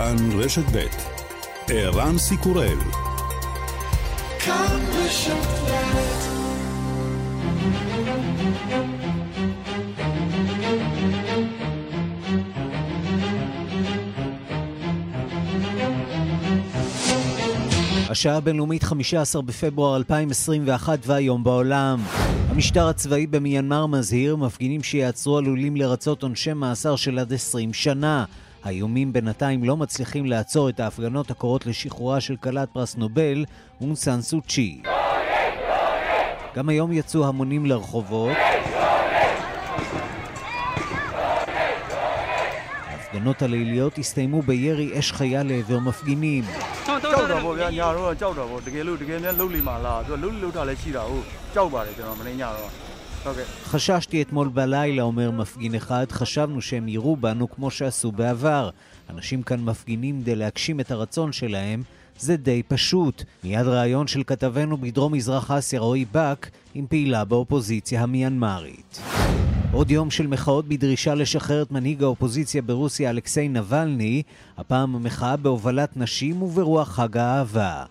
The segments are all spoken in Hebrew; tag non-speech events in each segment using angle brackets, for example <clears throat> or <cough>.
כאן רשת ב' ערן סיקורל כאן רשת השעה הבינלאומית 15 בפברואר 2021 והיום בעולם. המשטר הצבאי במיינמר מזהיר, מפגינים שיעצרו עלולים לרצות עונשי מאסר של עד 20 שנה. האיומים בינתיים לא מצליחים לעצור את ההפגנות הקוראות לשחרורה של כלת פרס נובל, און סאן סו צ'י. גם היום יצאו המונים לרחובות. ההפגנות הליליות הסתיימו בירי אש חיה לעבר מפגינים. Okay. חששתי אתמול בלילה, אומר מפגין אחד, חשבנו שהם יירו בנו כמו שעשו בעבר. אנשים כאן מפגינים כדי להגשים את הרצון שלהם זה די פשוט. מיד ראיון של כתבנו בדרום מזרח אסיה רועי באק עם פעילה באופוזיציה המיינמרית. עוד יום של מחאות בדרישה לשחרר את מנהיג האופוזיציה ברוסיה אלכסיי נבלני, הפעם המחאה בהובלת נשים וברוח חג האהבה.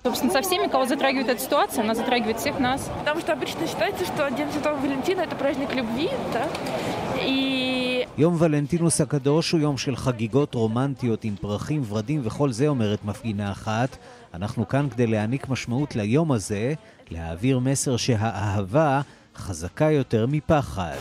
יום ולנטינוס הקדוש הוא יום של חגיגות רומנטיות עם פרחים, ורדים וכל זה, אומרת מפגינה אחת. אנחנו כאן כדי להעניק משמעות ליום הזה, להעביר מסר שהאהבה חזקה יותר מפחד.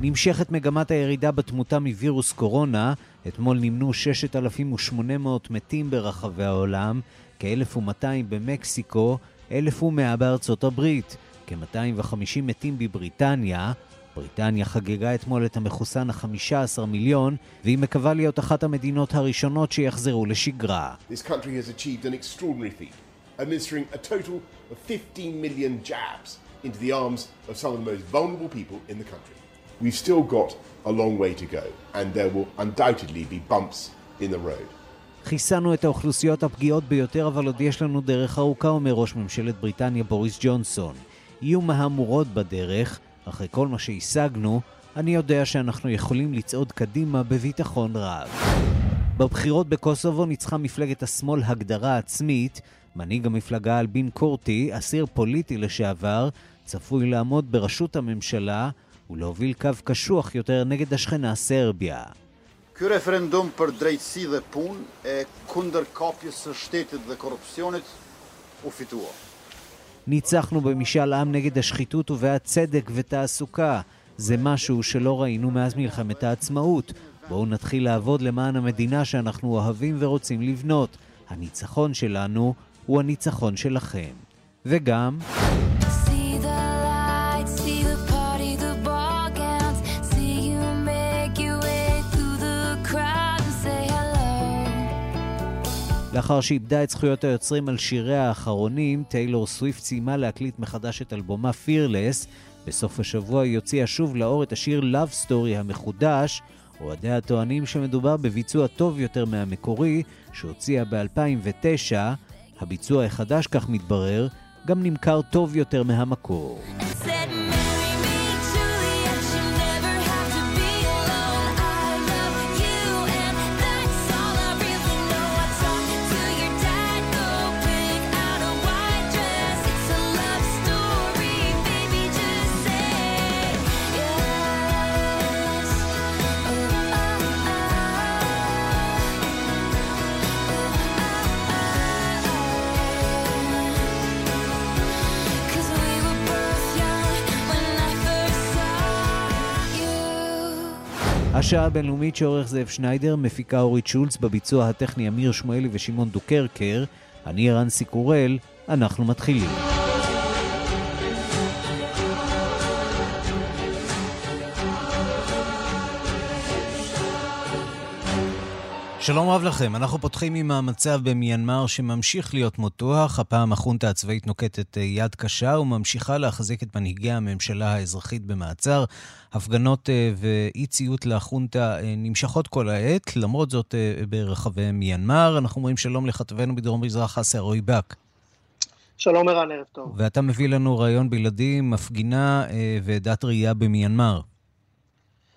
נמשכת מגמת הירידה בתמותה מווירוס קורונה. אתמול נמנו 6,800 מתים ברחבי העולם, כ-1,200 במקסיקו, 1,100 בארצות הברית, כ-250 מתים בבריטניה. בריטניה חגגה אתמול את המחוסן ה-15 מיליון, והיא מקווה להיות אחת המדינות הראשונות שיחזרו לשגרה. This country has achieved an extraordinary feat, administering a total of 15 million jabs into the arms of some of the most vulnerable people in the country. we've still got a long way to go, and there will undoubtedly be bumps in the road. חיסנו את האוכלוסיות הפגיעות ביותר, אבל עוד יש לנו דרך ארוכה, אומר ראש ממשלת בריטניה בוריס ג'ונסון. יהיו מהמורות בדרך, אחרי כל מה שהשגנו, אני יודע שאנחנו יכולים לצעוד קדימה בביטחון רב. בבחירות בקוסובו ניצחה מפלגת השמאל הגדרה עצמית. מנהיג המפלגה אלבין קורטי, אסיר פוליטי לשעבר, צפוי לעמוד בראשות הממשלה ולהוביל קו קשוח יותר נגד השכנה סרביה. Ky për drejtësi dhe e së shtetit dhe korrupsionit u fitua. ניצחנו במשאל עם נגד השחיתות ובעד צדק ותעסוקה. זה משהו שלא ראינו מאז מלחמת העצמאות. בואו נתחיל לעבוד למען המדינה שאנחנו אוהבים ורוצים לבנות. הניצחון שלנו הוא הניצחון שלכם. וגם... לאחר שאיבדה את זכויות היוצרים על שיריה האחרונים, טיילור סוויפט סיימה להקליט מחדש את אלבומה פירלס. בסוף השבוע היא הוציאה שוב לאור את השיר Love Story המחודש. אוהדיה טוענים שמדובר בביצוע טוב יותר מהמקורי, שהוציאה ב-2009. הביצוע החדש, כך מתברר, גם נמכר טוב יותר מהמקור. השעה הבינלאומית שעורך זאב שניידר, מפיקה אורית שולץ, בביצוע הטכני אמיר שמואלי ושמעון דוקרקר, אני ערן סיקורל, אנחנו מתחילים. שלום רב לכם, אנחנו פותחים עם המצב במיינמר שממשיך להיות מותוח, הפעם החונטה הצבאית נוקטת אה, יד קשה וממשיכה להחזיק את מנהיגי הממשלה האזרחית במעצר. הפגנות אה, ואי ציות לחונטה אה, נמשכות כל העת, למרות זאת ברחבי מיינמר. אנחנו אומרים שלום לכתבנו בדרום מזרח אסיה רועי באק. שלום ערן, ערב טוב. ואתה מביא לנו רעיון בלעדי, מפגינה ועדת ראייה במיינמר.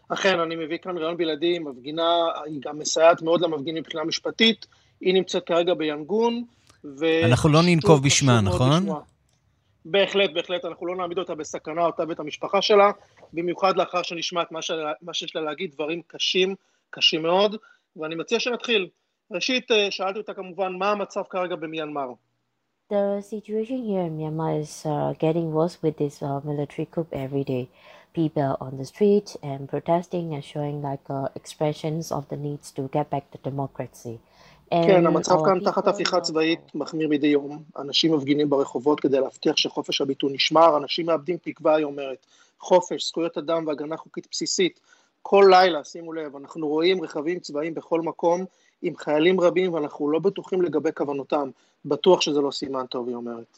אכן, אני מביא כאן רעיון בלעדי, מפגינה, היא גם מסייעת מאוד למפגינים מבחינה משפטית, היא נמצאת כרגע ביאנגון, ו... אנחנו לא ננקוב בשמה, נכון? בהחלט, בהחלט, אנחנו לא נעמיד אותה בסכנה, אותה ואת המשפחה שלה, במיוחד לאחר שנשמע את מה, ש... מה שיש לה להגיד, דברים קשים, קשים מאוד, ואני מציע שנתחיל. ראשית, אה, שאלתי אותה כמובן, מה המצב כרגע במיינמר? The situation here in Myanmar is uh, getting worse with this uh, military coup every day. People on the street and protesting and showing like uh, expressions of the needs to get back to democracy. כן, המצב כאן תחת הפיכה צבאית מחמיר מדי יום. אנשים מפגינים ברחובות כדי להבטיח שחופש הביטוי נשמר, אנשים מאבדים תקווה, היא אומרת. חופש, זכויות אדם והגנה חוקית בסיסית. כל לילה, שימו לב, אנחנו רואים רכבים צבאיים בכל מקום עם חיילים רבים ואנחנו לא בטוחים לגבי כוונותם. בטוח שזה לא סימן טוב, היא אומרת.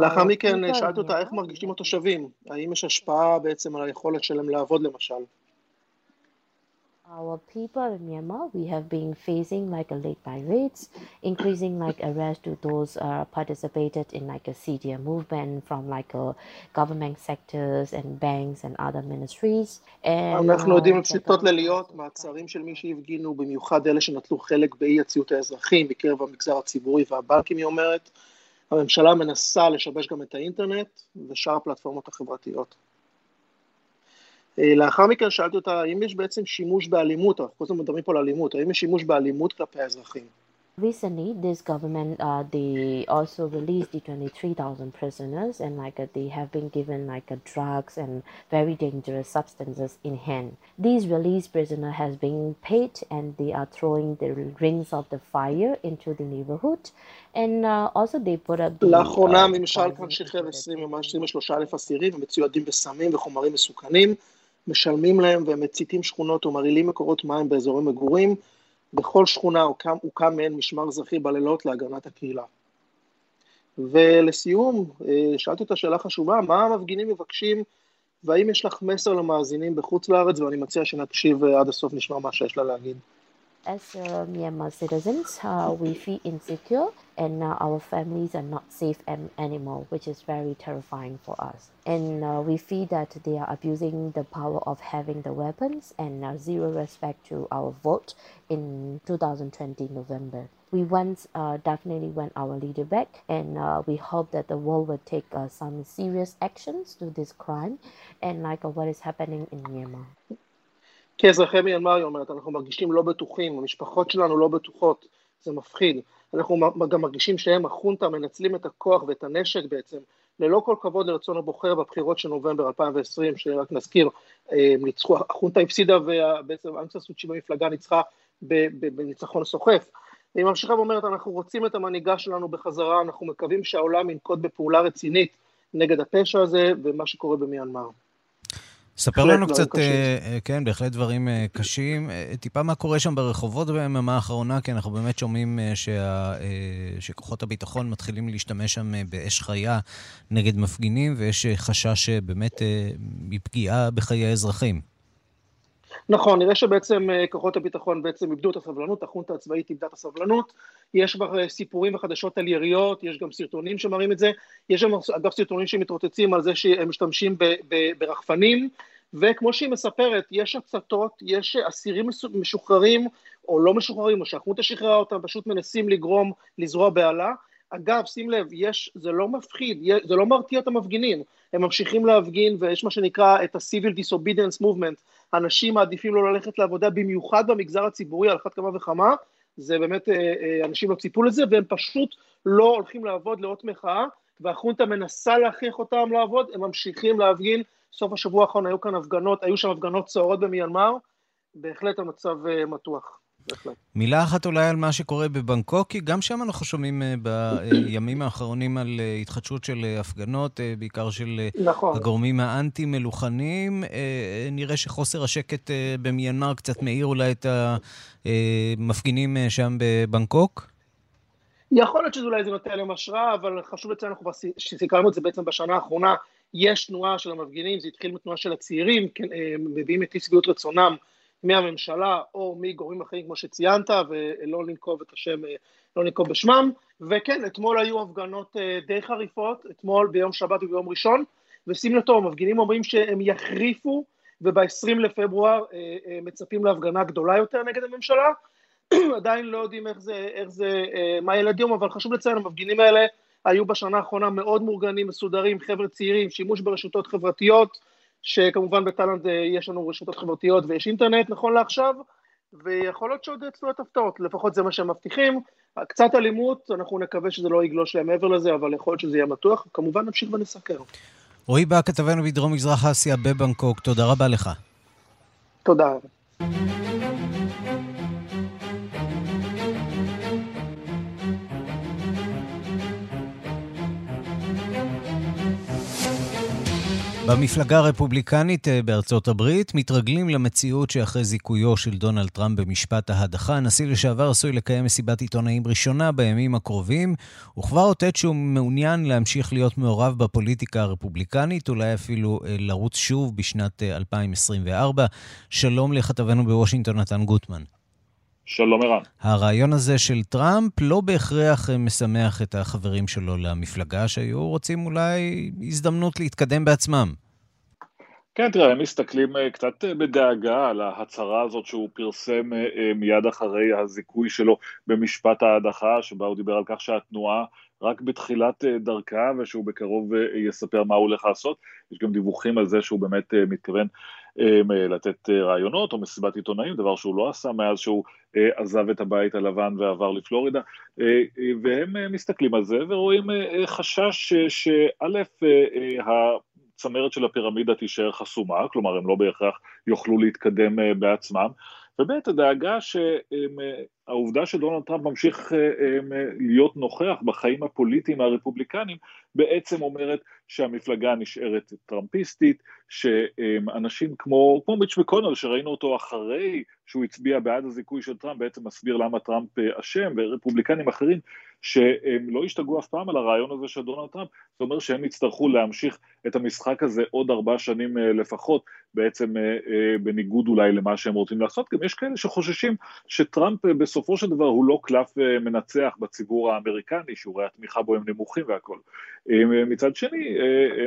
לאחר מכן שאלתי אותה איך מרגישים התושבים, האם יש השפעה בעצם על היכולת שלהם לעבוד למשל. our people in Myanmar, we have been facing like a late night raids, increasing like arrest to those uh, participated in like a CDM movement from like a government sectors and banks and other ministries. אנחנו יודעים על פשיטות ליליות, מעצרים של מי שהפגינו, במיוחד אלה שנטלו חלק באי הציות האזרחים בקרב המגזר הציבורי והבנקים, היא אומרת. הממשלה מנסה לשבש גם את האינטרנט ושאר הפלטפורמות החברתיות. לאחר מכן שאלתי אותה האם יש בעצם שימוש באלימות, אנחנו כל הזמן מדברים פה על אלימות, האם יש שימוש באלימות כלפי האזרחים? Recently, this government uh, they also released the 23,000 prisoners and like uh, they have been given like uh, drugs and very dangerous substances in hand. These released prisoners has been paid and they are throwing the rings of the fire into the neighborhood and uh, also they put up the... לאחרונה הממשל כאן שחרר 20 ממש 23 אלף אסירים ומצוידים בסמים וחומרים מסוכנים. משלמים להם והם מציתים שכונות ומרעילים מקורות מים באזורי מגורים. בכל שכונה הוקם, הוקם מעין משמר אזרחי בלילות להגנת הקהילה. ולסיום, אה, שאלתי אותה שאלה חשובה, מה המפגינים מבקשים והאם יש לך מסר למאזינים בחוץ לארץ, ואני מציע שנקשיב אה, עד הסוף, נשמע מה שיש לה להגיד. As uh, Myanmar citizens, uh, we feel insecure and uh, our families are not safe anymore, which is very terrifying for us. And uh, we feel that they are abusing the power of having the weapons and uh, zero respect to our vote in 2020 November. We want uh, definitely want our leader back, and we hope that the world will take some serious actions to this crime, and like what is happening in Myanmar. כאזרחי מיינמר, היא אומרת, אנחנו מרגישים לא בטוחים, המשפחות שלנו לא בטוחות, זה מפחיד. אנחנו גם מרגישים שהם, החונטה, מנצלים את הכוח ואת הנשק בעצם, ללא כל כבוד לרצון הבוחר בבחירות של נובמבר 2020, שרק נזכיר, ניצחו, החונטה הפסידה ובעצם אנקסה סוצ'י במפלגה ניצחה בניצחון סוחף. והיא ממשיכה ואומרת, אנחנו רוצים את המנהיגה שלנו בחזרה, אנחנו מקווים שהעולם ינקוט בפעולה רצינית נגד הפשע הזה ומה שקורה במיינמר. ספר לנו קצת, אה, אה, כן, בהחלט דברים אה, קשים. טיפה מה קורה שם ברחובות ביממה האחרונה, כי אנחנו באמת שומעים שה, שכוחות הביטחון מתחילים להשתמש שם באש חיה נגד מפגינים, ויש חשש באמת מפגיעה בחיי האזרחים. נכון, נראה שבעצם כוחות הביטחון בעצם איבדו את הסבלנות, החונטה הצבאית איבדה את הסבלנות, יש כבר סיפורים וחדשות על יריות, יש גם סרטונים שמראים את זה, יש גם אגב סרטונים שמתרוצצים על זה שהם משתמשים ברחפנים, וכמו שהיא מספרת, יש הצתות, יש אסירים משוחררים או לא משוחררים, או שהחונטה שחררה אותם, פשוט מנסים לגרום, לזרוע בהלה. אגב, שים לב, יש, זה לא מפחיד, זה לא מרתיע את המפגינים, הם ממשיכים להפגין ויש מה שנקרא את ה-Civil Disobedience Movement, אנשים מעדיפים לא ללכת לעבודה, במיוחד במגזר הציבורי, על אחת כמה וכמה, זה באמת, אה, אה, אנשים לא ציפו לזה, והם פשוט לא הולכים לעבוד לאות מחאה, והחונטה מנסה להכריח אותם לעבוד, הם ממשיכים להפגין, סוף השבוע האחרון היו כאן הפגנות, היו שם הפגנות סוערות במיינמר, בהחלט המצב אה, מתוח. מילה אחת אולי על מה שקורה בבנקוק, כי גם שם אנחנו שומעים אה, בימים האחרונים על אה, התחדשות של הפגנות, בעיקר של נכון. הגורמים האנטי-מלוכניים. נראה שחוסר השקט במיינמר קצת מאיר אולי את המפגינים שם בבנקוק. יכול להיות שזה אולי זה נותן להם השראה, אבל חשוב לציין, אנחנו סיכרנו את זה בעצם בשנה האחרונה, יש תנועה של המפגינים, זה התחיל מתנועה של הצעירים, כן, אה, מביאים את אי שביעות רצונם מהממשלה או מגורמים אחרים כמו שציינת, ולא לנקוב את השם, אה, לא לנקוב בשמם, וכן, אתמול היו הפגנות אה, די חריפות, אתמול ביום שבת וביום ראשון, ושים לטוב, המפגינים אומרים שהם יחריפו וב-20 לפברואר מצפים להפגנה גדולה יותר נגד הממשלה. <clears throat> עדיין לא יודעים איך זה, איך זה, מה ילד יום, אבל חשוב לציין, המפגינים האלה היו בשנה האחרונה מאוד מאורגנים, מסודרים, חבר'ה צעירים, שימוש ברשתות חברתיות, שכמובן בתאילנד יש לנו רשתות חברתיות ויש אינטרנט נכון לעכשיו, ויכול להיות שעוד יצאו את הפתעות, לפחות זה מה שהם מבטיחים. קצת אלימות, אנחנו נקווה שזה לא יגלוש להם מעבר לזה, אבל יכול להיות שזה יהיה מתוח, כמובן נמשיך ונסקר. רועי בא, כתבנו בדרום מזרח אסיה בבנקוק, תודה רבה לך. תודה. <laughs> במפלגה הרפובליקנית אה, בארצות הברית מתרגלים למציאות שאחרי זיכויו של דונלד טראמפ במשפט ההדחה, הנשיא לשעבר עשוי לקיים מסיבת עיתונאים ראשונה בימים הקרובים, וכבר אותת שהוא מעוניין להמשיך להיות מעורב בפוליטיקה הרפובליקנית, אולי אפילו אה, לרוץ שוב בשנת 2024. אה, שלום לכתבנו בוושינגטון, נתן גוטמן. שלום ערן. הרעיון הזה של טראמפ לא בהכרח משמח את החברים שלו למפלגה, שהיו רוצים אולי הזדמנות להתקדם בעצמם. כן, תראה, הם מסתכלים אה, קצת אה, בדאגה על ההצהרה הזאת שהוא פרסם אה, מיד אחרי הזיכוי שלו במשפט ההדחה, שבה הוא דיבר על כך שהתנועה רק בתחילת דרכה ושהוא בקרוב יספר מה הוא הולך לעשות. יש גם דיווחים על זה שהוא באמת מתכוון לתת רעיונות או מסיבת עיתונאים, דבר שהוא לא עשה מאז שהוא עזב את הבית הלבן ועבר לפלורידה, והם מסתכלים על זה ורואים חשש שא', הצמרת של הפירמידה תישאר חסומה, כלומר הם לא בהכרח יוכלו להתקדם אה, בעצמם, וב' הדאגה שהעובדה שדונלד טראמפ ממשיך אה, אה, להיות נוכח בחיים הפוליטיים הרפובליקניים בעצם אומרת שהמפלגה נשארת טראמפיסטית, שאנשים כמו, כמו מיץ' מקונל שראינו אותו אחרי שהוא הצביע בעד הזיכוי של טראמפ בעצם מסביר למה טראמפ אשם ורפובליקנים אחרים שהם לא השתגעו אף פעם על הרעיון הזה של דונלד טראמפ, זה אומר שהם יצטרכו להמשיך את המשחק הזה עוד ארבע שנים אה, לפחות, בעצם אה, אה, בניגוד אולי למה שהם רוצים לעשות. גם יש כאלה שחוששים שטראמפ בסופו של דבר הוא לא קלף מנצח בציבור האמריקני, שיעורי התמיכה בו הם נמוכים והכל. מצד שני,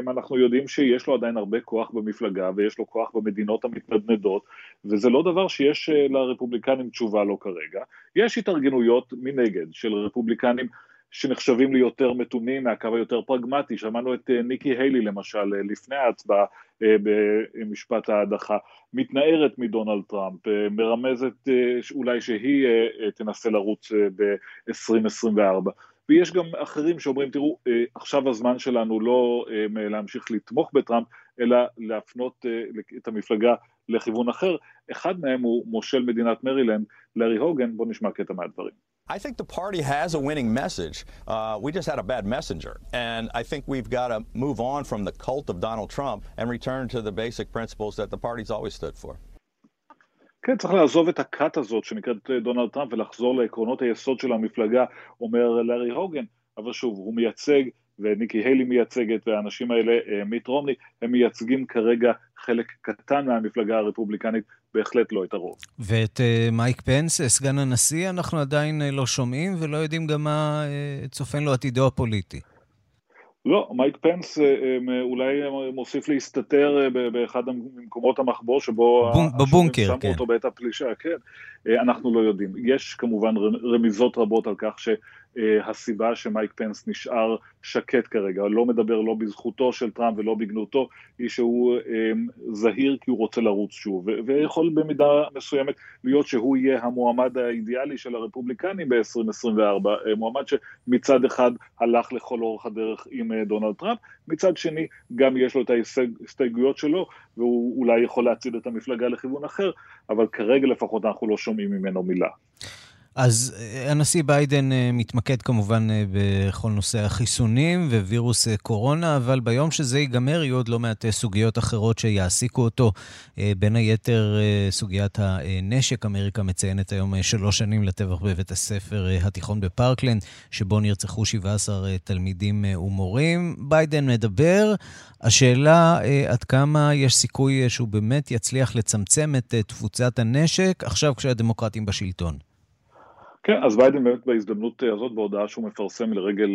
אנחנו יודעים שיש לו עדיין הרבה כוח במפלגה ויש לו כוח במדינות המתנדנדות, וזה לא דבר שיש לרפובליקנים תשובה לו כרגע. יש התארגנויות מנגד של רפובליקנים שנחשבים לי יותר מתונים מהקו היותר פרגמטי, שמענו את אה, ניקי היילי למשל אה, לפני ההצבעה אה, במשפט ההדחה, מתנערת מדונלד טראמפ, מרמזת אולי שהיא תנסה לרוץ ב-2024. ויש גם אחרים שאומרים, תראו, עכשיו הזמן שלנו לא להמשיך לתמוך בטראמפ, אלא להפנות את המפלגה לכיוון אחר. אחד מהם הוא מושל מדינת מרילנד, לארי הוגן, בואו נשמע קטע מהדברים. I think the party has a winning message. Uh, we just had a bad messenger. And I think we've got to move on from the cult of Donald Trump and return to the basic principles that the party's always stood for. כן, צריך לעזוב את הכת הזאת שנקראת דונלד טראמפ ולחזור לעקרונות היסוד של המפלגה, אומר לארי הוגן, אבל שוב, הוא מייצג וניקי היילי מייצגת, והאנשים האלה, אה, מיט רומני, הם מייצגים כרגע חלק קטן מהמפלגה הרפובליקנית, בהחלט לא את הרוב. ואת uh, מייק פנס, אה, סגן הנשיא, אנחנו עדיין לא שומעים ולא יודעים גם מה uh, צופן לו עתידו הפוליטי. לא, מייק פנס אולי מוסיף להסתתר באחד ממקומות המחבוא שבו... בבונקר, כן. שמו אותו בעת הפלישה, כן. אנחנו לא יודעים. יש כמובן רמיזות רבות על כך ש... אה, הסיבה שמייק פנס נשאר שקט כרגע, לא מדבר לא בזכותו של טראמפ ולא בגנותו, היא שהוא אה, זהיר כי הוא רוצה לרוץ שוב, ויכול במידה מסוימת להיות שהוא יהיה המועמד האידיאלי של הרפובליקנים ב-2024, אה, מועמד שמצד אחד הלך לכל אורך הדרך עם דונלד טראמפ, מצד שני גם יש לו את ההסתייגויות שלו, והוא אולי יכול להצעיד את המפלגה לכיוון אחר, אבל כרגע לפחות אנחנו לא שומעים ממנו מילה. אז אה, הנשיא ביידן אה, מתמקד כמובן אה, בכל נושא החיסונים ווירוס קורונה, אבל ביום שזה ייגמר יהיו עוד לא מעט סוגיות אחרות שיעסיקו אותו. בין היתר סוגיית הנשק. אמריקה מציינת היום שלוש שנים לטבח בבית הספר התיכון בפארקלנד, שבו נרצחו 17 תלמידים ומורים. ביידן מדבר. השאלה עד כמה יש סיכוי שהוא באמת יצליח לצמצם את תפוצת הנשק עכשיו כשהדמוקרטים בשלטון. כן, אז ביידן באמת בהזדמנות הזאת, בהודעה שהוא מפרסם לרגל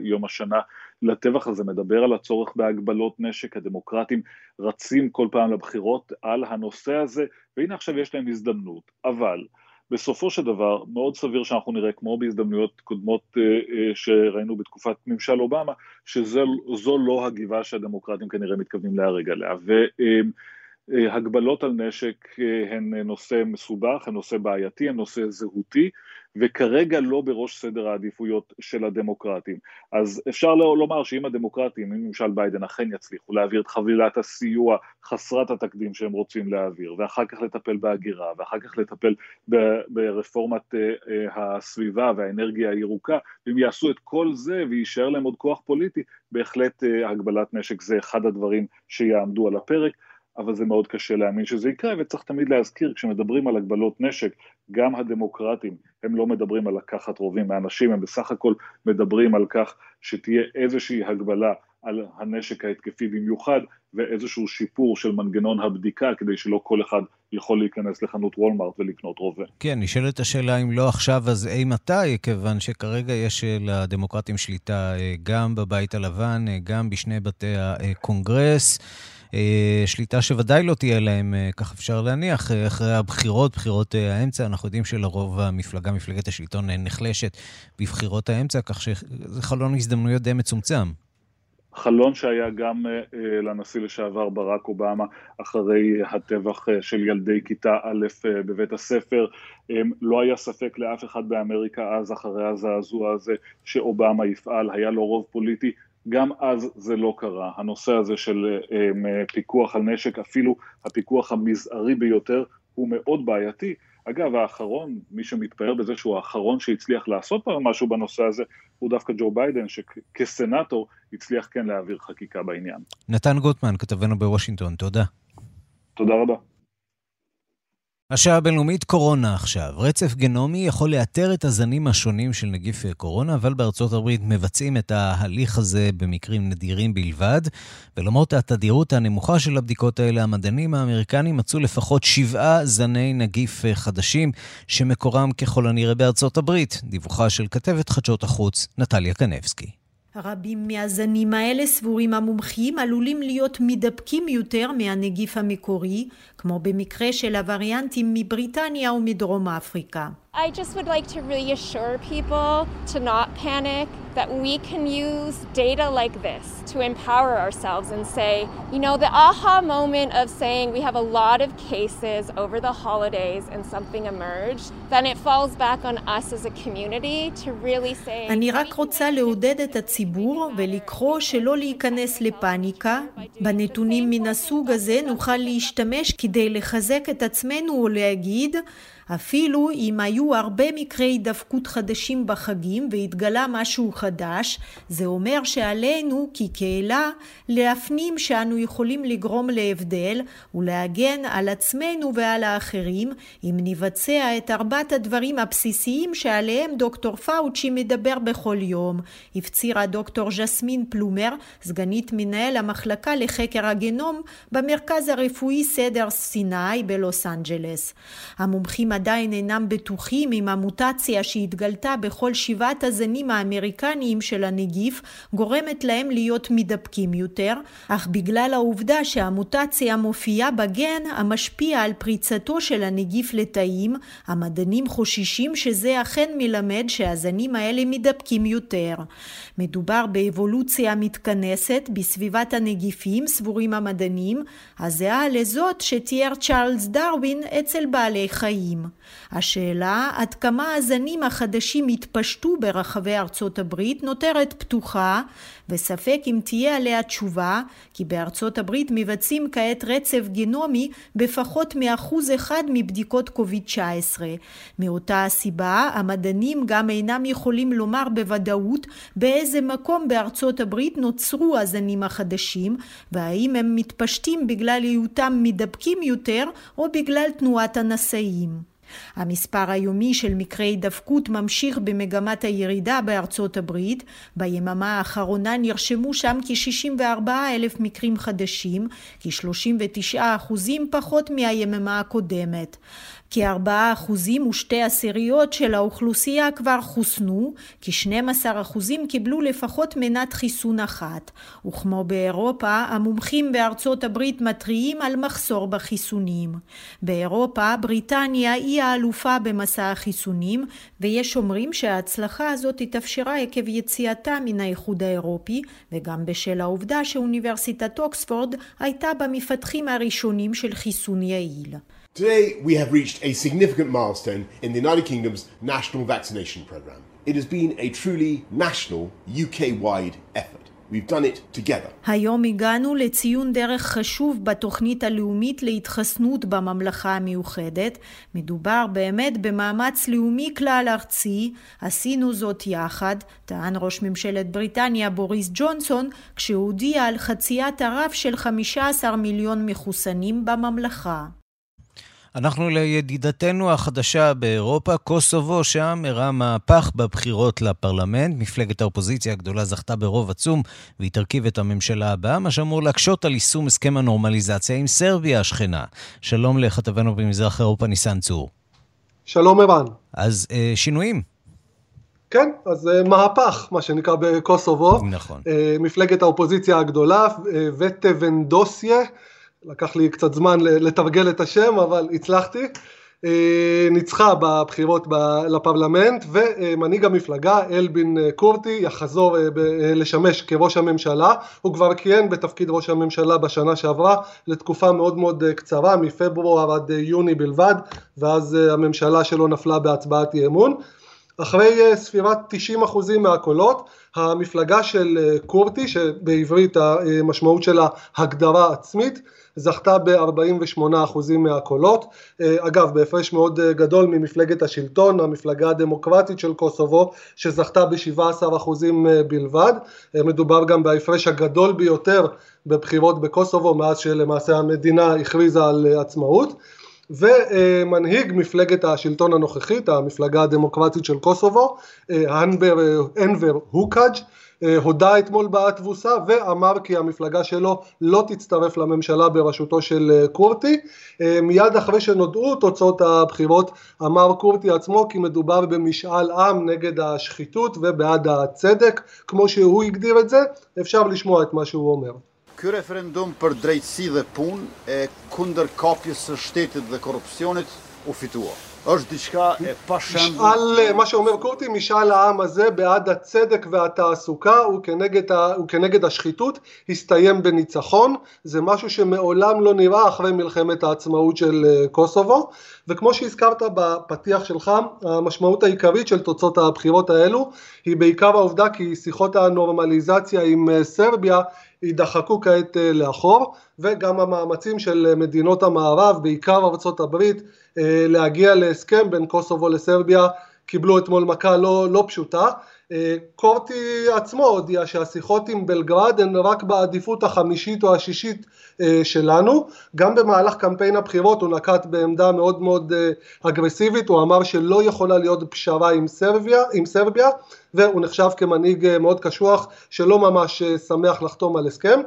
יום השנה לטבח הזה, מדבר על הצורך בהגבלות נשק, הדמוקרטים רצים כל פעם לבחירות על הנושא הזה, והנה עכשיו יש להם הזדמנות, אבל בסופו של דבר מאוד סביר שאנחנו נראה כמו בהזדמנויות קודמות אה, אה, שראינו בתקופת ממשל אובמה, שזו לא הגבעה שהדמוקרטים כנראה מתכוונים להרג עליה. והגבלות על נשק אה, הן נושא מסובך, הן נושא בעייתי, הן נושא זהותי, וכרגע לא בראש סדר העדיפויות של הדמוקרטים. אז אפשר לא לומר שאם הדמוקרטים, אם ממשל ביידן אכן יצליחו להעביר את חבילת הסיוע חסרת התקדים שהם רוצים להעביר, ואחר כך לטפל בהגירה, ואחר כך לטפל ברפורמת אה, אה, הסביבה והאנרגיה הירוקה, ואם יעשו את כל זה ויישאר להם עוד כוח פוליטי, בהחלט אה, הגבלת נשק זה אחד הדברים שיעמדו על הפרק. אבל זה מאוד קשה להאמין שזה יקרה, וצריך תמיד להזכיר, כשמדברים על הגבלות נשק, גם הדמוקרטים, הם לא מדברים על לקחת רובים מאנשים, הם בסך הכל מדברים על כך שתהיה איזושהי הגבלה על הנשק ההתקפי במיוחד, ואיזשהו שיפור של מנגנון הבדיקה, כדי שלא כל אחד יכול להיכנס לחנות וולמארט ולקנות רובה. כן, נשאלת השאלה אם לא עכשיו, אז אי מתי, כיוון שכרגע יש אה, לדמוקרטים שליטה אה, גם בבית הלבן, אה, גם בשני בתי הקונגרס. שליטה שוודאי לא תהיה להם, כך אפשר להניח, אחרי הבחירות, בחירות האמצע. אנחנו יודעים שלרוב המפלגה, מפלגת השלטון, נחלשת בבחירות האמצע, כך שזה חלון הזדמנויות די מצומצם. חלון שהיה גם לנשיא לשעבר ברק אובמה אחרי הטבח של ילדי כיתה א' בבית הספר. לא היה ספק לאף אחד באמריקה אז, אחרי הזעזוע הזה, שאובמה יפעל, היה לו רוב פוליטי, גם אז זה לא קרה. הנושא הזה של um, פיקוח על נשק, אפילו הפיקוח המזערי ביותר, הוא מאוד בעייתי. אגב, האחרון, מי שמתפאר בזה שהוא האחרון שהצליח לעשות משהו בנושא הזה, הוא דווקא ג'ו ביידן, שכסנאטור הצליח כן להעביר חקיקה בעניין. נתן גוטמן, כתבנו בוושינגטון, תודה. תודה רבה. השעה הבינלאומית קורונה עכשיו. רצף גנומי יכול לאתר את הזנים השונים של נגיף קורונה, אבל בארצות הברית מבצעים את ההליך הזה במקרים נדירים בלבד. ולמרות התדירות הנמוכה של הבדיקות האלה, המדענים האמריקנים מצאו לפחות שבעה זני נגיף חדשים, שמקורם ככל הנראה בארצות הברית. דיווחה של כתבת חדשות החוץ, נטליה קנבסקי. רבים מהזנים האלה סבורים המומחים עלולים להיות מידבקים יותר מהנגיף המקורי, כמו במקרה של הווריאנטים מבריטניה ומדרום אפריקה. I just would like to reassure people to not panic, that we can use data like this to empower ourselves and say, you know, the aha moment of saying we have a lot of cases over the holidays and something emerged, then it falls back on us as a community to really say... אני רק רוצה לעודד את הציבור ולקרוא שלא להיכנס לפאניקה. בנתונים מן הסוג הזה נוכל להשתמש כדי לחזק את עצמנו ולהגיד אפילו אם היו הרבה מקרי הידפקות חדשים בחגים והתגלה משהו חדש, זה אומר שעלינו כקהילה להפנים שאנו יכולים לגרום להבדל ולהגן על עצמנו ועל האחרים אם נבצע את ארבעת הדברים הבסיסיים שעליהם דוקטור פאוצ'י מדבר בכל יום, הפצירה דוקטור ז'סמין פלומר, סגנית מנהל המחלקה לחקר הגנום במרכז הרפואי סדר סיני בלוס אנג'לס. המומחים עדיין אינם בטוחים אם המוטציה שהתגלתה בכל שבעת הזנים האמריקניים של הנגיף גורמת להם להיות מידבקים יותר, אך בגלל העובדה שהמוטציה מופיעה בגן המשפיע על פריצתו של הנגיף לתאים, המדענים חוששים שזה אכן מלמד שהזנים האלה מידבקים יותר. מדובר באבולוציה מתכנסת בסביבת הנגיפים, סבורים המדענים, הזהה לזאת שתיאר צ'ארלס דרווין אצל בעלי חיים. השאלה עד כמה הזנים החדשים יתפשטו ברחבי ארצות הברית נותרת פתוחה וספק אם תהיה עליה תשובה כי בארצות הברית מבצעים כעת רצף גנומי בפחות מאחוז אחד מבדיקות קוביד 19. מאותה הסיבה המדענים גם אינם יכולים לומר בוודאות באיזה מקום בארצות הברית נוצרו הזנים החדשים והאם הם מתפשטים בגלל היותם מדבקים יותר או בגלל תנועת הנשאים. המספר היומי של מקרי הידבקות ממשיך במגמת הירידה בארצות הברית. ביממה האחרונה נרשמו שם כ-64 אלף מקרים חדשים, כ-39 אחוזים פחות מהיממה הקודמת. כ-4% ושתי עשיריות של האוכלוסייה כבר חוסנו, כ-12% קיבלו לפחות מנת חיסון אחת, וכמו באירופה, המומחים בארצות הברית מתריעים על מחסור בחיסונים. באירופה, בריטניה היא האלופה במסע החיסונים, ויש אומרים שההצלחה הזאת התאפשרה עקב יציאתה מן האיחוד האירופי, וגם בשל העובדה שאוניברסיטת אוקספורד הייתה במפתחים הראשונים של חיסון יעיל. Today, we have reached a significant milestone in the United Kingdom's national vaccination programme. It has been a truly national, UK wide effort. We've done it together. היום הגענו לציון דרך חשוב בתוכנית הלאומית להתחסנות בממלכה המאוחדת. מדובר באמת במאמץ לאומי כלל ארצי. עשינו זאת יחד, טען ראש ממשלת בריטניה בוריס ג'ונסון, כשהודיע על חציית הרף של 15 מיליון מחוסנים בממלכה. אנחנו לידידתנו החדשה באירופה, קוסובו, שם אירע מהפך בבחירות לפרלמנט. מפלגת האופוזיציה הגדולה זכתה ברוב עצום והיא תרכיב את הממשלה הבאה, מה שאמור להקשות על יישום הסכם הנורמליזציה עם סרביה השכנה. שלום לכתבנו במזרח אירופה, ניסן צור. שלום ערן. אז אה, שינויים. כן, אז אה, מהפך, מה שנקרא בקוסובו. נכון. אה, מפלגת האופוזיציה הגדולה, אה, וטבנדוסיה. לקח לי קצת זמן לתרגל את השם, אבל הצלחתי. אה, ניצחה בבחירות לפרלמנט ומנהיג המפלגה אלבין קורטי יחזור אה, לשמש כראש הממשלה הוא כבר כיהן בתפקיד ראש הממשלה בשנה שעברה לתקופה מאוד מאוד אה, קצרה מפברואר עד יוני בלבד ואז הממשלה שלו נפלה בהצבעת אי אמון אחרי ספירת 90% מהקולות המפלגה של קורטי שבעברית המשמעות שלה הגדרה עצמית זכתה ב-48% מהקולות, אה, אגב בהפרש מאוד אה, גדול ממפלגת השלטון, המפלגה הדמוקרטית של קוסובו שזכתה ב-17% אה, בלבד, מדובר גם בהפרש הגדול ביותר בבחירות בקוסובו מאז שלמעשה המדינה הכריזה על עצמאות. ומנהיג מפלגת השלטון הנוכחית, המפלגה הדמוקרטית של קוסובו, אנבר הוקאג' אה, הודה אתמול בתבוסה ואמר כי המפלגה שלו לא תצטרף לממשלה בראשותו של אה, קורטי. אה, מיד אחרי שנודעו תוצאות הבחירות אמר קורטי עצמו כי מדובר במשאל עם נגד השחיתות ובעד הצדק כמו שהוא הגדיר את זה, אפשר לשמוע את מה שהוא אומר. Ky referendum për drejtësi dhe punë e kundër kapjes së shtetit dhe korrupsionit u fitua. משאל, מה שאומר קורטי, משאל העם הזה בעד הצדק והתעסוקה וכנגד, וכנגד השחיתות הסתיים בניצחון, זה משהו שמעולם לא נראה אחרי מלחמת העצמאות של אה, קוסובו, וכמו שהזכרת בפתיח שלך, המשמעות העיקרית של תוצאות הבחירות האלו היא בעיקר העובדה כי שיחות הנורמליזציה עם אה, סרביה יידחקו כעת אה, לאחור וגם המאמצים של מדינות המערב, בעיקר ארצות הברית, אה, להגיע להסכם בין קוסובו לסרביה קיבלו אתמול מכה לא, לא פשוטה. אה, קורטי עצמו הודיע שהשיחות עם בלגרד הן רק בעדיפות החמישית או השישית שלנו. גם במהלך קמפיין הבחירות הוא נקט בעמדה מאוד מאוד אגרסיבית, הוא אמר שלא יכולה להיות פשרה עם סרביה, עם סרביה והוא נחשב כמנהיג מאוד קשוח שלא ממש שמח לחתום על הסכם.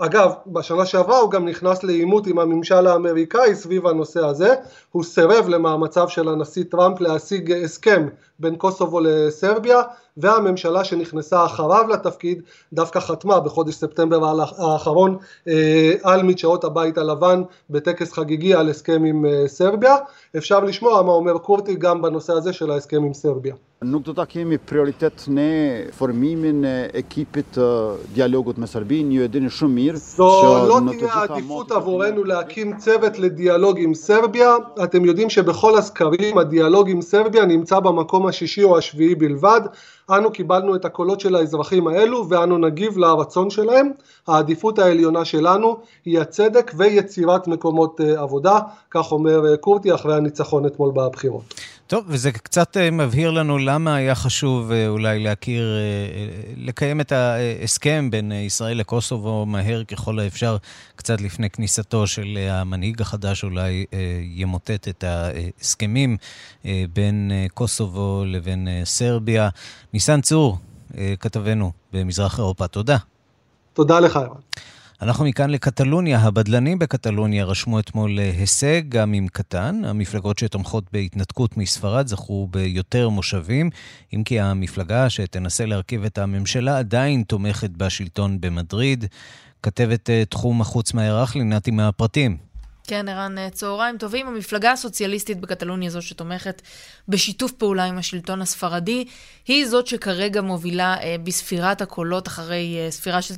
אגב, בשנה שעברה הוא גם נכנס לעימות עם הממשל האמריקאי סביב הנושא הזה, הוא סירב למאמציו של הנשיא טראמפ להשיג הסכם בין קוסובו לסרביה, והממשלה שנכנסה אחריו לתפקיד דווקא חתמה בחודש ספטמבר האחרון אה, על מדשאות הבית הלבן בטקס חגיגי על הסכם עם אה, סרביה. אפשר לשמוע מה אומר קורטי גם בנושא הזה של ההסכם עם סרביה. Nuk do ta kemi prioritet ne formimin e ekipit të dialogut me Serbinë, ju e dini shumë mirë לא תהיה עדיפות עבורנו להקים צוות לדיאלוג עם סרביה, אתם יודעים שבכל הסקרים הדיאלוג עם סרביה נמצא במקום השישי או השביעי בלבד, אנו קיבלנו את הקולות של האזרחים האלו ואנו נגיב לרצון שלהם, העדיפות העליונה שלנו היא הצדק ויצירת מקומות עבודה, כך אומר קורטי אחרי הניצחון אתמול בבחירות. טוב, וזה קצת אה, מבהיר לנו למה היה חשוב אה, אולי להכיר, אה, לקיים את ההסכם בין ישראל לקוסובו מהר ככל האפשר, קצת לפני כניסתו של המנהיג החדש, אולי ימוטט את ההסכמים בין קוסובו לבין סרביה. ניסן צור, כתבנו במזרח אירופה, תודה. תודה לך, ירן. אנחנו מכאן לקטלוניה. הבדלנים בקטלוניה רשמו אתמול הישג, גם אם קטן. המפלגות שתומכות בהתנתקות מספרד זכו ביותר מושבים, אם כי המפלגה שתנסה להרכיב את הממשלה עדיין תומכת בשלטון במדריד. כתבת אה, תחום החוץ מהערך, נתי מהפרטים. כן, ערן, אה, צהריים טובים. המפלגה הסוציאליסטית בקטלוניה, זו שתומכת בשיתוף פעולה עם השלטון הספרדי, היא זאת שכרגע מובילה אה, בספירת הקולות אחרי אה, ספירה של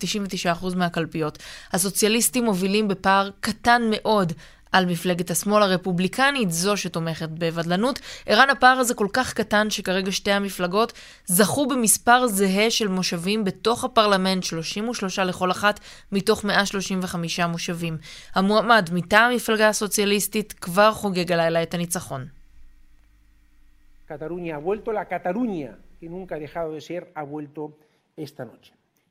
99% מהקלפיות. הסוציאליסטים מובילים בפער קטן מאוד על מפלגת השמאל הרפובליקנית, זו שתומכת בבדלנות. ערן, הפער הזה כל כך קטן שכרגע שתי המפלגות זכו במספר זהה של מושבים בתוך הפרלמנט, 33 לכל אחת מתוך 135 מושבים. המועמד מטעם המפלגה הסוציאליסטית כבר חוגג הלילה את הניצחון. Cataluña ha vuelto, la Cataluña que nunca ha dejado de ser ha vuelto.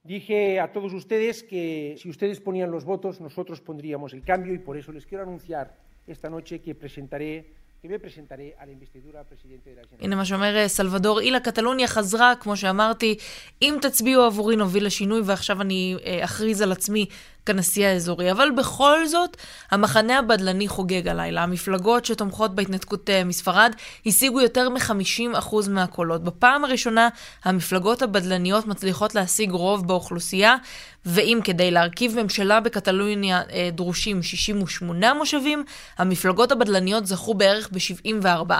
Dije a todos ustedes que si ustedes ponían los votos, nosotros pondríamos el cambio y por eso les quiero anunciar esta noche que presentaré הנה מה שאומר סלבדור אילה, קטלוניה חזרה, כמו שאמרתי, אם תצביעו עבורי נוביל לשינוי, ועכשיו אני אכריז על עצמי כנשיא האזורי. אבל בכל זאת, המחנה הבדלני חוגג הלילה. המפלגות שתומכות בהתנתקות אה, מספרד השיגו יותר מ-50% מהקולות. בפעם הראשונה, המפלגות הבדלניות מצליחות להשיג רוב באוכלוסייה, ואם כדי להרכיב ממשלה בקטלוניה אה, דרושים 68 מושבים, המפלגות הבדלניות זכו בערך ב-74,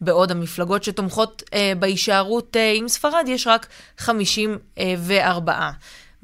בעוד המפלגות שתומכות אה, בהישארות עם ספרד יש רק 54.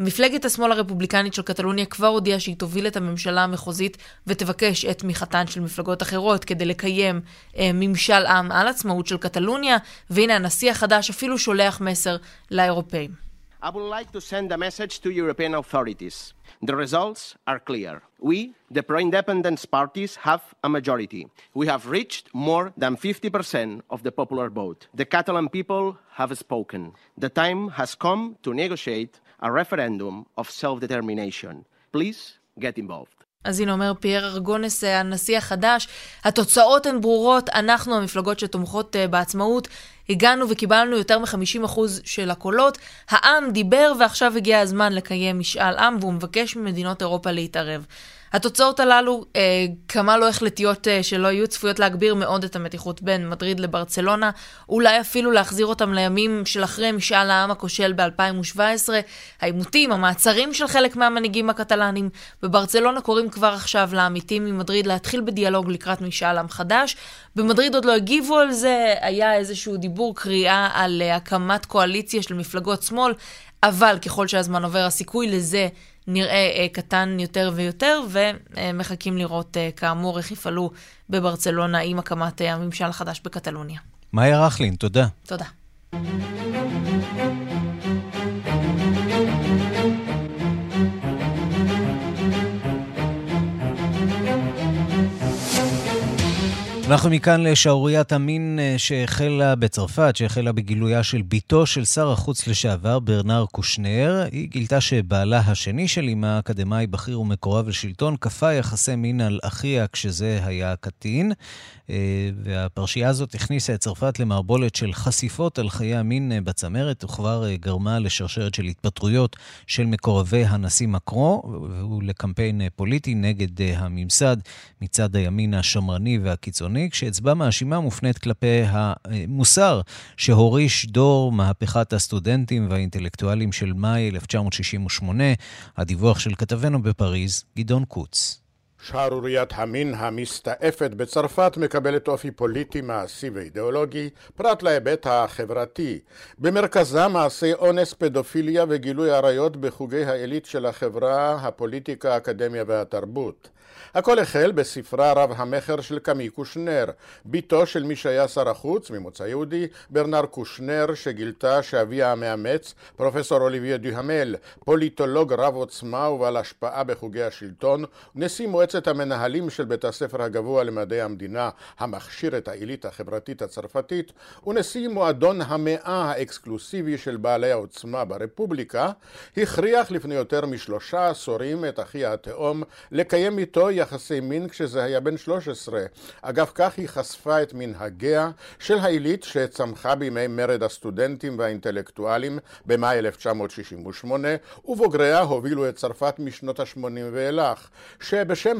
מפלגת השמאל הרפובליקנית של קטלוניה כבר הודיעה שהיא תוביל את הממשלה המחוזית ותבקש את תמיכתן של מפלגות אחרות כדי לקיים אה, ממשל עם על עצמאות של קטלוניה, והנה הנשיא החדש אפילו שולח מסר לאירופאים. I would like to send a message to European authorities. The results are clear. We, the pro-independence parties, have a majority. We have reached more than 50% of the popular vote. The Catalan people have spoken. The time has come to negotiate a referendum of self-determination. Please get involved. אז הנה אומר פייר ארגונס, הנשיא החדש, התוצאות הן ברורות, אנחנו המפלגות שתומכות אה, בעצמאות, הגענו וקיבלנו יותר מ-50% של הקולות, העם דיבר ועכשיו הגיע הזמן לקיים משאל עם והוא מבקש ממדינות אירופה להתערב. התוצאות הללו, אה, כמה לא החלטיות אה, שלא יהיו, צפויות להגביר מאוד את המתיחות בין מדריד לברצלונה, אולי אפילו להחזיר אותם לימים של אחרי משאל העם הכושל ב-2017, העימותים, המעצרים של חלק מהמנהיגים הקטלנים. בברצלונה קוראים כבר עכשיו לעמיתים ממדריד להתחיל בדיאלוג לקראת משאל עם חדש. במדריד עוד לא הגיבו על זה, היה איזשהו דיבור, קריאה על אה, הקמת קואליציה של מפלגות שמאל, אבל ככל שהזמן עובר, הסיכוי לזה נראה אה, קטן יותר ויותר, ומחכים לראות אה, כאמור איך יפעלו בברצלונה עם הקמת אה, הממשל החדש בקטלוניה. מאיה רכלין, תודה. תודה. אנחנו מכאן לשערוריית המין אה, שהחלה בצרפת, שהחלה בגילויה של בתו של שר החוץ לשעבר, ברנר קושנר. היא גילתה שבעלה השני של אמה, אקדמאי בכיר ומקורב לשלטון, כפה יחסי מין על אחיה כשזה היה קטין. אה, והפרשייה הזאת הכניסה את צרפת למערבולת של חשיפות על חיי המין אה, בצמרת, וכבר גרמה לשרשרת של התפטרויות של מקורבי הנשיא מקרו, והוא לקמפיין פוליטי נגד הממסד מצד הימין השמרני והקיצוני, כשאצבע מאשימה מופנית כלפי המוסר שהוריש דור מהפכת הסטודנטים והאינטלקטואלים של מאי 1968. הדיווח של כתבנו בפריז, גדעון קוץ. שערוריית המין המסתעפת בצרפת מקבלת אופי פוליטי, מעשי ואידיאולוגי, פרט להיבט החברתי. במרכזה מעשי אונס, פדופיליה וגילוי עריות בחוגי העילית של החברה, הפוליטיקה, האקדמיה והתרבות. הכל החל בספרה רב המכר של קמי קושנר, בתו של מי שהיה שר החוץ, ממוצא יהודי, ברנר קושנר, שגילתה שאביה המאמץ, פרופסור אוליביה דוהמל, פוליטולוג רב עוצמה ובעל השפעה בחוגי השלטון, נשיא מועצת מועצת המנהלים של בית הספר הגבוה למדעי המדינה, המכשיר את העילית החברתית הצרפתית, ונשיא מועדון המאה האקסקלוסיבי של בעלי העוצמה ברפובליקה, הכריח לפני יותר משלושה עשורים את אחי התאום לקיים איתו יחסי מין כשזה היה בן 13. אגב כך היא חשפה את מנהגיה של העילית שצמחה בימי מרד הסטודנטים והאינטלקטואלים במאי 1968, ובוגריה הובילו את צרפת משנות ה-80 ואילך, שבשם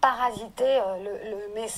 predator,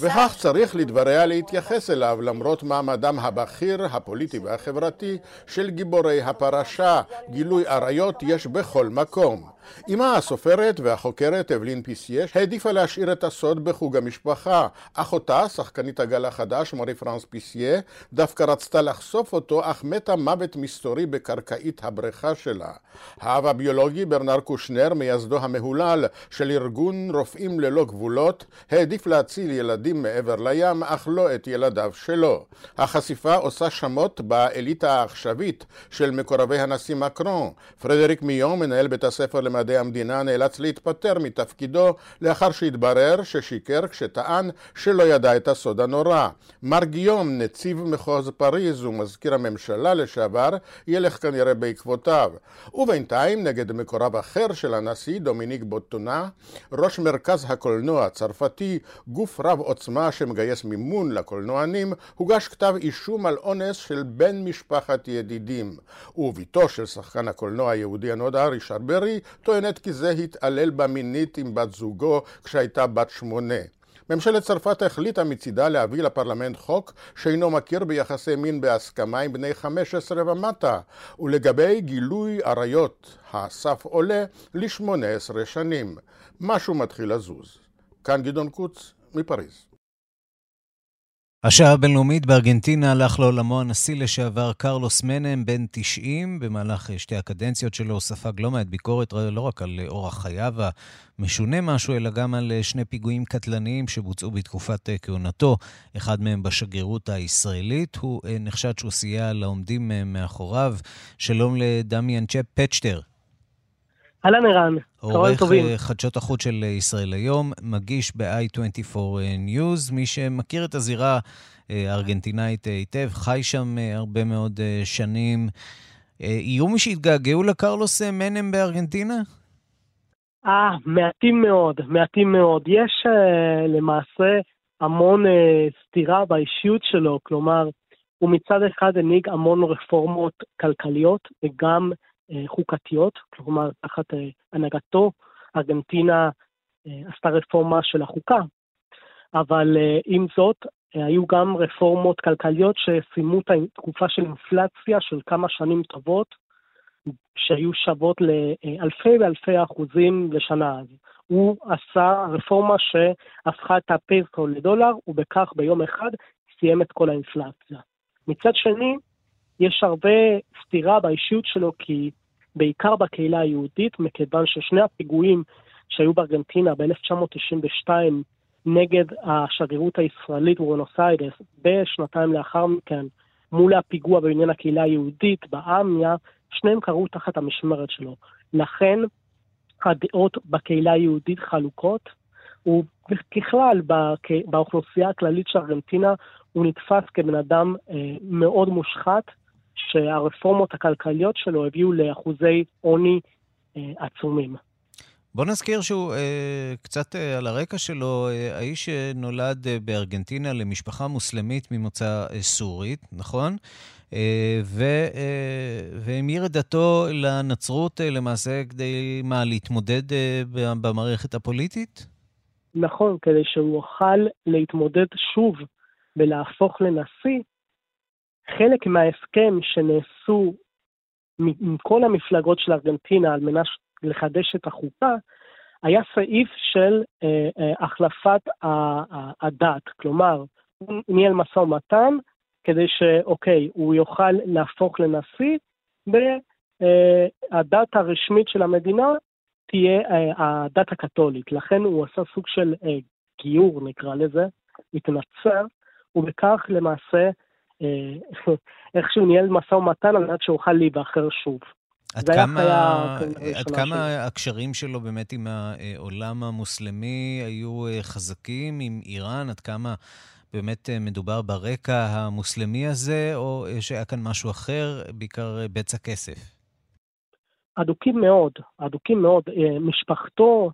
וכך צריך לדבריה להתייחס אליו למרות מעמדם הבכיר, הפוליטי והחברתי של גיבורי הפרשה. גילוי עריות יש בכל מקום. אמה הסופרת והחוקרת אבלין פיסייה העדיפה להשאיר את הסוד בחוג המשפחה. אחותה, שחקנית הגל החדש, מארי פרנס פיסייה, דווקא רצתה לחשוף אותו, אך מתה מוות מסתורי בקרקעית הבריכה שלה. האב הביולוגי ברנאר קושנר, מייסדו המהולל של ארגון רופאים ללא גבולות, העדיף להציל ילדים מעבר לים, אך לא את ילדיו שלו. החשיפה עושה שמות באליטה העכשווית של מקורבי הנשיא מקרון. פרדריק מיון, מנהל בית הספר למדעי המדינה, נאלץ להתפטר מתפקידו לאחר שהתברר ששיקר כשטען שלא ידע את הסוד הנורא. מר גיום, נציב מחוז פריז ומזכיר הממשלה לשעבר, ילך כנראה בעקבותיו. ובינתיים, נגד מקורב אחר של הנשיא, דומיניק בוטונה, ראש מרכז הקולנוע הצרפתי, גוף רב עוצמה שמגייס מימון לקולנוענים, הוגש כתב אישום על אונס של בן משפחת ידידים. ובתו של שחקן הקולנוע היהודי הנודע, רישר ברי, טוענת כי זה התעלל בה מינית עם בת זוגו כשהייתה בת שמונה. ממשלת צרפת החליטה מצידה להביא לפרלמנט חוק שאינו מכיר ביחסי מין בהסכמה עם בני 15 ומטה, ולגבי גילוי עריות הסף עולה ל-18 שנים. משהו מתחיל לזוז. כאן גדעון קוץ, מפריז. השעה הבינלאומית בארגנטינה הלך לעולמו הנשיא לשעבר קרלוס מנם, בן 90. במהלך שתי הקדנציות שלו ספג לא מעט ביקורת, לא רק על אורח חייו המשונה משהו, אלא גם על שני פיגועים קטלניים שבוצעו בתקופת כהונתו, אחד מהם בשגרירות הישראלית. הוא נחשד שהוא סייע לעומדים מאחוריו. שלום לדמיאן צ'פ פצ'טר. אהלן ערן, צהריים טובים. עורך חדשות החוץ של ישראל היום, מגיש ב-i24 News, מי שמכיר את הזירה הארגנטינאית היטב, חי שם הרבה מאוד שנים. יהיו מי שיתגעגעו לקרלוס מנם בארגנטינה? אה, מעטים מאוד, מעטים מאוד. יש למעשה המון סתירה באישיות שלו, כלומר, הוא מצד אחד הנהיג המון רפורמות כלכליות וגם חוקתיות, כלומר, תחת הנהגתו, ארגנטינה עשתה רפורמה של החוקה, אבל עם זאת, היו גם רפורמות כלכליות שסיימו את התקופה של אינפלציה של כמה שנים טובות, שהיו שוות לאלפי ואלפי אחוזים לשנה. אז הוא עשה רפורמה שהפכה את הפסו לדולר, ובכך ביום אחד סיים את כל האינפלציה. מצד שני, יש הרבה סתירה באישיות שלו, כי בעיקר בקהילה היהודית, מכיוון ששני הפיגועים שהיו בארגנטינה ב-1992 נגד השגרירות הישראלית בבואנוס איירס, בשנתיים לאחר מכן, מול הפיגוע בעניין הקהילה היהודית באמיה, שניהם קרו תחת המשמרת שלו. לכן הדעות בקהילה היהודית חלוקות, וככלל באוכלוסייה הכללית של ארגנטינה הוא נתפס כבן אדם אה, מאוד מושחת, שהרפורמות הכלכליות שלו הביאו לאחוזי עוני אה, עצומים. בוא נזכיר שהוא אה, קצת אה, על הרקע שלו, אה, האיש שנולד אה, בארגנטינה למשפחה מוסלמית ממוצא אה, סורית, נכון? אה, ו, אה, והמיר את דתו לנצרות אה, למעשה כדי, מה, להתמודד אה, במערכת הפוליטית? נכון, כדי שהוא יוכל להתמודד שוב ולהפוך לנשיא, חלק מההסכם שנעשו מכל המפלגות של ארגנטינה על מנת לחדש את החוקה, היה סעיף של החלפת הדת, כלומר, הוא ניהל משא ומתן כדי שאוקיי, הוא יוכל להפוך לנשיא, והדת הרשמית של המדינה תהיה הדת הקתולית. לכן הוא עשה סוג של גיור, נקרא לזה, התנצר, ובכך למעשה <laughs> איכשהו ניהל משא ומתן על מנת שאוכל להיבחר שוב. עד כמה, היה, עד כמה הקשרים שלו באמת עם העולם המוסלמי היו אה, חזקים, עם איראן? עד כמה באמת אה, מדובר ברקע המוסלמי הזה, או שהיה כאן משהו אחר, בעיקר אה, בצע כסף? אדוקים מאוד, אדוקים מאוד. משפחתו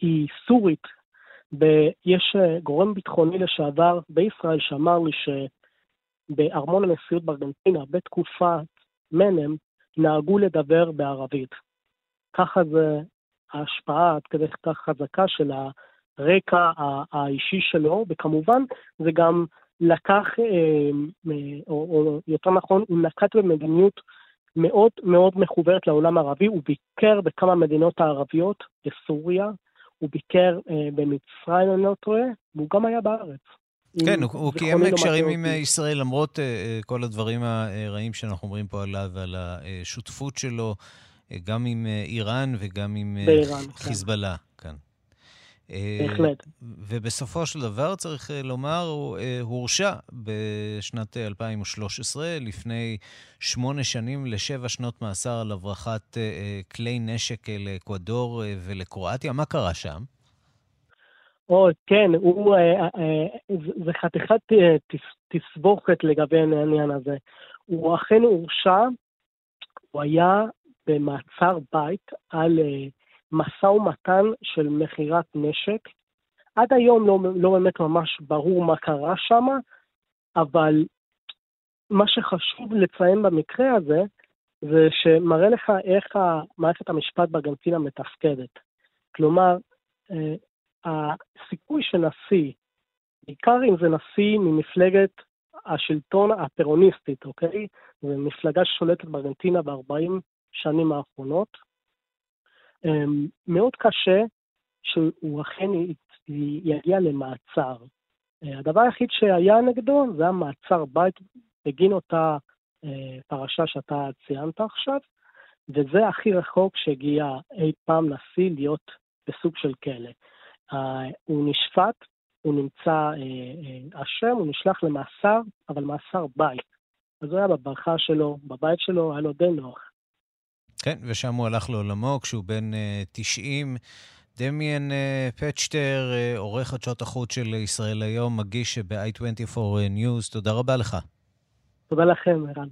היא סורית, ויש גורם ביטחוני לשעבר בישראל שאמר לי שבארמון הנשיאות בארגנטינה, בתקופת מנם, נהגו לדבר בערבית. ככה זה ההשפעה עד כדי כך חזקה של הרקע האישי שלו, וכמובן זה גם לקח, אה, או, או יותר נכון, הוא נקט במדיניות מאוד מאוד מחוברת לעולם הערבי, הוא ביקר בכמה מדינות הערביות, בסוריה, הוא ביקר אה, במצרים, אני לא טועה, והוא גם היה בארץ. כן, הוא, הוא קיים קשרים עם ישראל, למרות uh, כל הדברים הרעים שאנחנו אומרים פה עליו, ועל השותפות שלו, גם עם איראן וגם עם באיראן, חיזבאללה כן. כאן. בהחלט. ובסופו של דבר, צריך לומר, הוא הורשע בשנת 2013, לפני שמונה שנים לשבע שנות מאסר על הברחת כלי נשק לאקוודור ולקרואטיה. מה קרה שם? או, כן, הוא, אה, אה, זה חתיכת אה, תסבוכת לגבי העניין הזה. הוא אכן הורשע, הוא היה במעצר בית על משא ומתן של מכירת נשק. עד היום לא, לא באמת ממש ברור מה קרה שם, אבל מה שחשוב לציין במקרה הזה, זה שמראה לך איך מערכת המשפט בארגנטינה מתפקדת. כלומר, הסיכוי שנשיא, בעיקר אם זה נשיא ממפלגת השלטון הפירוניסטית, אוקיי? זו מפלגה ששולטת בארגנטינה ב-40 שנים האחרונות, אמ, מאוד קשה שהוא אכן יגיע למעצר. הדבר היחיד שהיה נגדו זה המעצר בית בגין אותה אה, פרשה שאתה ציינת עכשיו, וזה הכי רחוק שהגיע אי פעם נשיא להיות בסוג של כלא. הוא נשפט, הוא נמצא אה, אה, אשם, הוא נשלח למאסר, אבל מאסר בית. אז הוא היה בברכה שלו, בבית שלו, היה לו די נוח. כן, ושם הוא הלך לעולמו כשהוא בן 90. דמיאן פצ'טר, עורך חדשות החוץ של ישראל היום, מגיש ב-i24 News, תודה רבה לך. תודה לכם, ערן.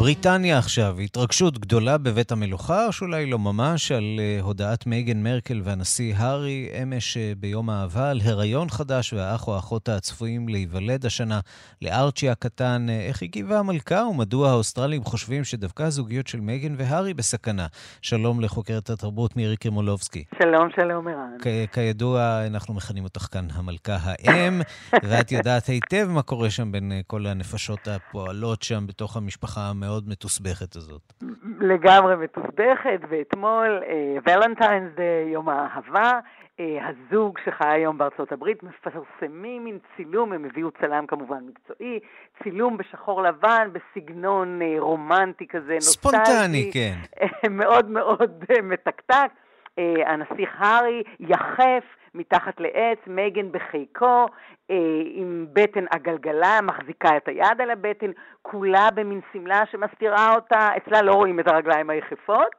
בריטניה עכשיו, התרגשות גדולה בבית המלוכה, או שאולי לא ממש, על uh, הודעת מייגן מרקל והנשיא הארי אמש uh, ביום האהבה על הריון חדש והאח או האחות הצפויים להיוולד השנה לארצ'י הקטן. Uh, איך הגיבה המלכה ומדוע האוסטרלים חושבים שדווקא הזוגיות של מייגן והארי בסכנה? שלום לחוקרת התרבות מירי קרימולובסקי. שלום, שלום, ערן. כידוע, אנחנו מכנים אותך כאן המלכה האם, ואת יודעת היטב מה קורה שם בין כל הנפשות הפועלות שם בתוך המשפחה המאוד... המאוד מתוסבכת הזאת. לגמרי מתוסבכת, ואתמול ולנטיינס uh, דיי, יום האהבה, uh, הזוג שחי היום בארצות הברית מפרסמים מין צילום, הם הביאו צלם כמובן מקצועי, צילום בשחור לבן, בסגנון uh, רומנטי כזה, נוסטלגי. ספונטני, כן. <laughs> מאוד מאוד מתקתק. Uh, הנסיך הארי יחף מתחת לעץ, מייגן בחיקו, אה, עם בטן עגלגלה, מחזיקה את היד על הבטן, כולה במין שמלה שמסתירה אותה, אצלה לא רואים את הרגליים היחפות.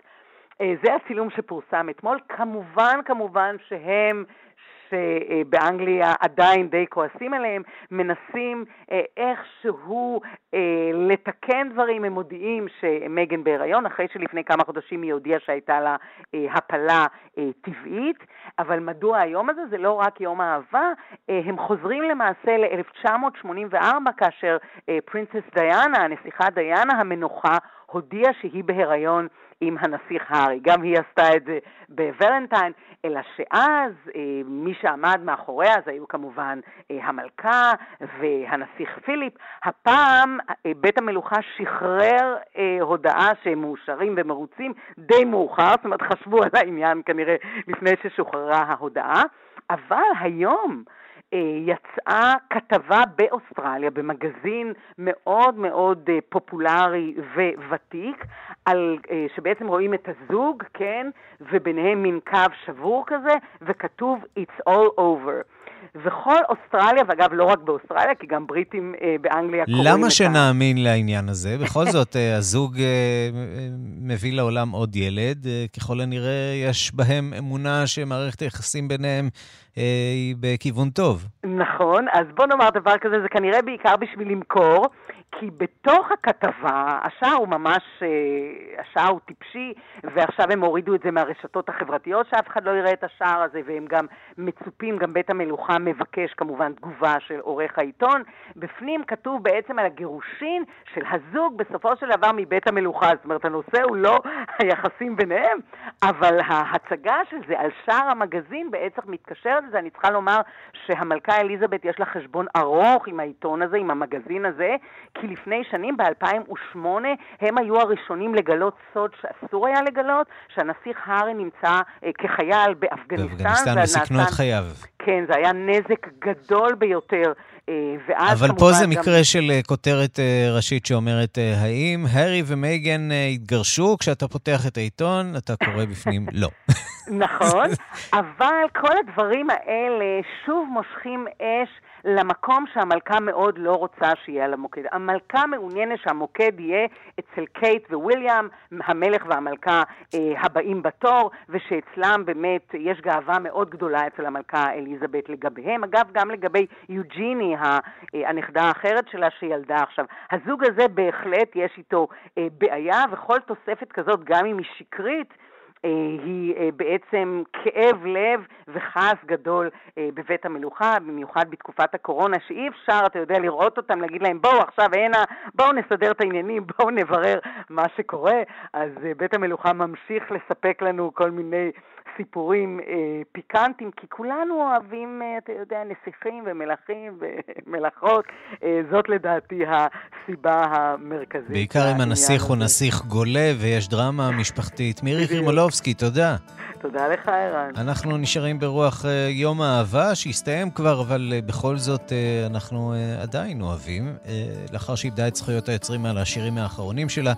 אה, זה הצילום שפורסם אתמול. כמובן, כמובן שהם שבאנגליה עדיין די כועסים עליהם, מנסים אה, איכשהו אה, לתקן דברים, הם מודיעים שמגן בהיריון, אחרי שלפני כמה חודשים היא הודיעה שהייתה לה אה, הפלה טבעית, אבל מדוע היום הזה? זה לא רק יום האהבה, הם חוזרים למעשה ל-1984, כאשר פרינסס דיאנה, הנסיכה דיאנה המנוחה, הודיעה שהיא בהיריון עם הנסיך הארי. גם היא עשתה את זה בוולנטיין, אלא שאז אה, מי שעמד מאחוריה זה היו כמובן אה, המלכה והנסיך פיליפ. הפעם אה, בית המלוכה שחרר הודעה שהם מאושרים ומרוצים די מאוחר, זאת אומרת חשבו על העניין כנראה לפני ששוחררה ההודעה, אבל היום יצאה כתבה באוסטרליה, במגזין מאוד מאוד אה, פופולרי וותיק, על, אה, שבעצם רואים את הזוג, כן, וביניהם מין קו שבור כזה, וכתוב It's all over. וכל אוסטרליה, ואגב, לא רק באוסטרליה, כי גם בריטים אה, באנגליה קוראים את ה... למה שנאמין לעניין הזה? בכל זאת, אה, הזוג אה, מביא לעולם עוד ילד. אה, ככל הנראה, יש בהם אמונה שמערכת היחסים ביניהם אה, היא בכיוון טוב. נכון, אז בוא נאמר דבר כזה, זה כנראה בעיקר בשביל למכור. כי בתוך הכתבה, השער הוא ממש, אה, השער הוא טיפשי, ועכשיו הם הורידו את זה מהרשתות החברתיות, שאף אחד לא יראה את השער הזה, והם גם מצופים, גם בית המלוכה מבקש כמובן תגובה של עורך העיתון. בפנים כתוב בעצם על הגירושין של הזוג בסופו של דבר מבית המלוכה. זאת אומרת, הנושא הוא לא היחסים ביניהם, אבל ההצגה של זה על שער המגזין בעצם מתקשרת לזה. אני צריכה לומר שהמלכה אליזבת יש לה חשבון ארוך עם העיתון הזה, עם המגזין הזה, כי לפני שנים, ב-2008, הם היו הראשונים לגלות סוד שאסור היה לגלות, שהנסיך הארי נמצא אה, כחייל באפגניסטן. באפגניסטן וסיכנו את חייו. כן, זה היה נזק גדול ביותר. אה, ואז אבל פה זה גם... מקרה של אה, כותרת ראשית שאומרת, האם הארי ומייגן התגרשו? כשאתה פותח את העיתון, אתה קורא בפנים לא. <laughs> נכון, <laughs> אבל כל הדברים האלה שוב מושכים אש. למקום שהמלכה מאוד לא רוצה שיהיה על המוקד. המלכה מעוניינת שהמוקד יהיה אצל קייט וויליאם, המלך והמלכה אה, הבאים בתור, ושאצלם באמת יש גאווה מאוד גדולה אצל המלכה אליזבת לגביהם. אגב, גם לגבי יוג'יני, אה, הנכדה האחרת שלה שילדה עכשיו. הזוג הזה בהחלט יש איתו אה, בעיה, וכל תוספת כזאת, גם אם היא שקרית, היא אה, בעצם כאב לב וכעס גדול אה, בבית המלוכה, במיוחד בתקופת הקורונה, שאי אפשר, אתה יודע, לראות אותם, להגיד להם, בואו עכשיו הנה, בואו נסדר את העניינים, בואו נברר מה שקורה. אז בית המלוכה ממשיך לספק לנו כל מיני סיפורים אה, פיקנטיים, כי כולנו אוהבים, אה, אתה יודע, נסיכים ומלכים ומלאכות. אה, זאת לדעתי הסיבה המרכזית. בעיקר אם הנסיך הוא נסיך גולה ויש דרמה משפחתית. מירי חירמולובסקי, תודה. תודה לך, ערן. אנחנו נשארים ברוח אה, יום האהבה, שהסתיים כבר, אבל אה, בכל זאת אה, אנחנו אה, עדיין אוהבים. אה, לאחר שאיבדה את זכויות היוצרים על השירים האחרונים שלה,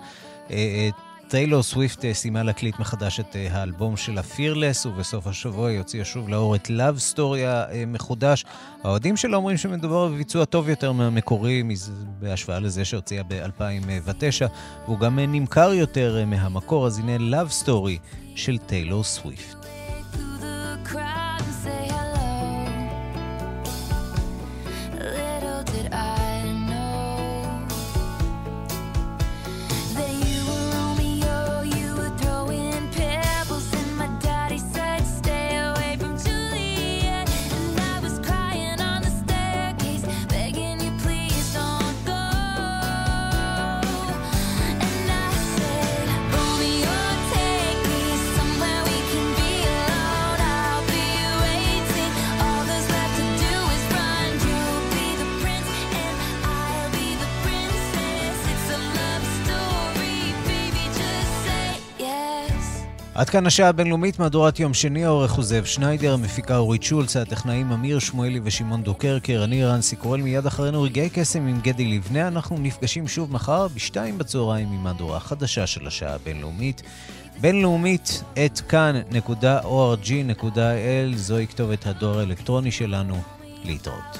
אה, טיילור סוויפט אה, סיימה להקליט מחדש את אה, האלבום שלה פירלס, ובסוף השבוע היא הוציאה שוב לאור את Love סטוריה מחודש. האוהדים שלה אומרים שמדובר בביצוע טוב יותר מהמקורי, בהשוואה לזה שהוציאה ב-2009, והוא גם נמכר יותר מהמקור, אז הנה Love Story של טיילור סוויפט. עד כאן השעה הבינלאומית, מהדורת יום שני, העורך הוא זאב שניידר, המפיקה אורית שולץ, הטכנאים אמיר שמואלי ושמעון דוקרקר, אני רנסי קורל מיד אחרינו רגעי קסם עם גדי לבנה, אנחנו נפגשים שוב מחר בשתיים בצהריים עם מהדורה חדשה של השעה הבינלאומית. בינלאומית, את כאן.org.il, זוהי כתובת הדואר האלקטרוני שלנו. להתראות.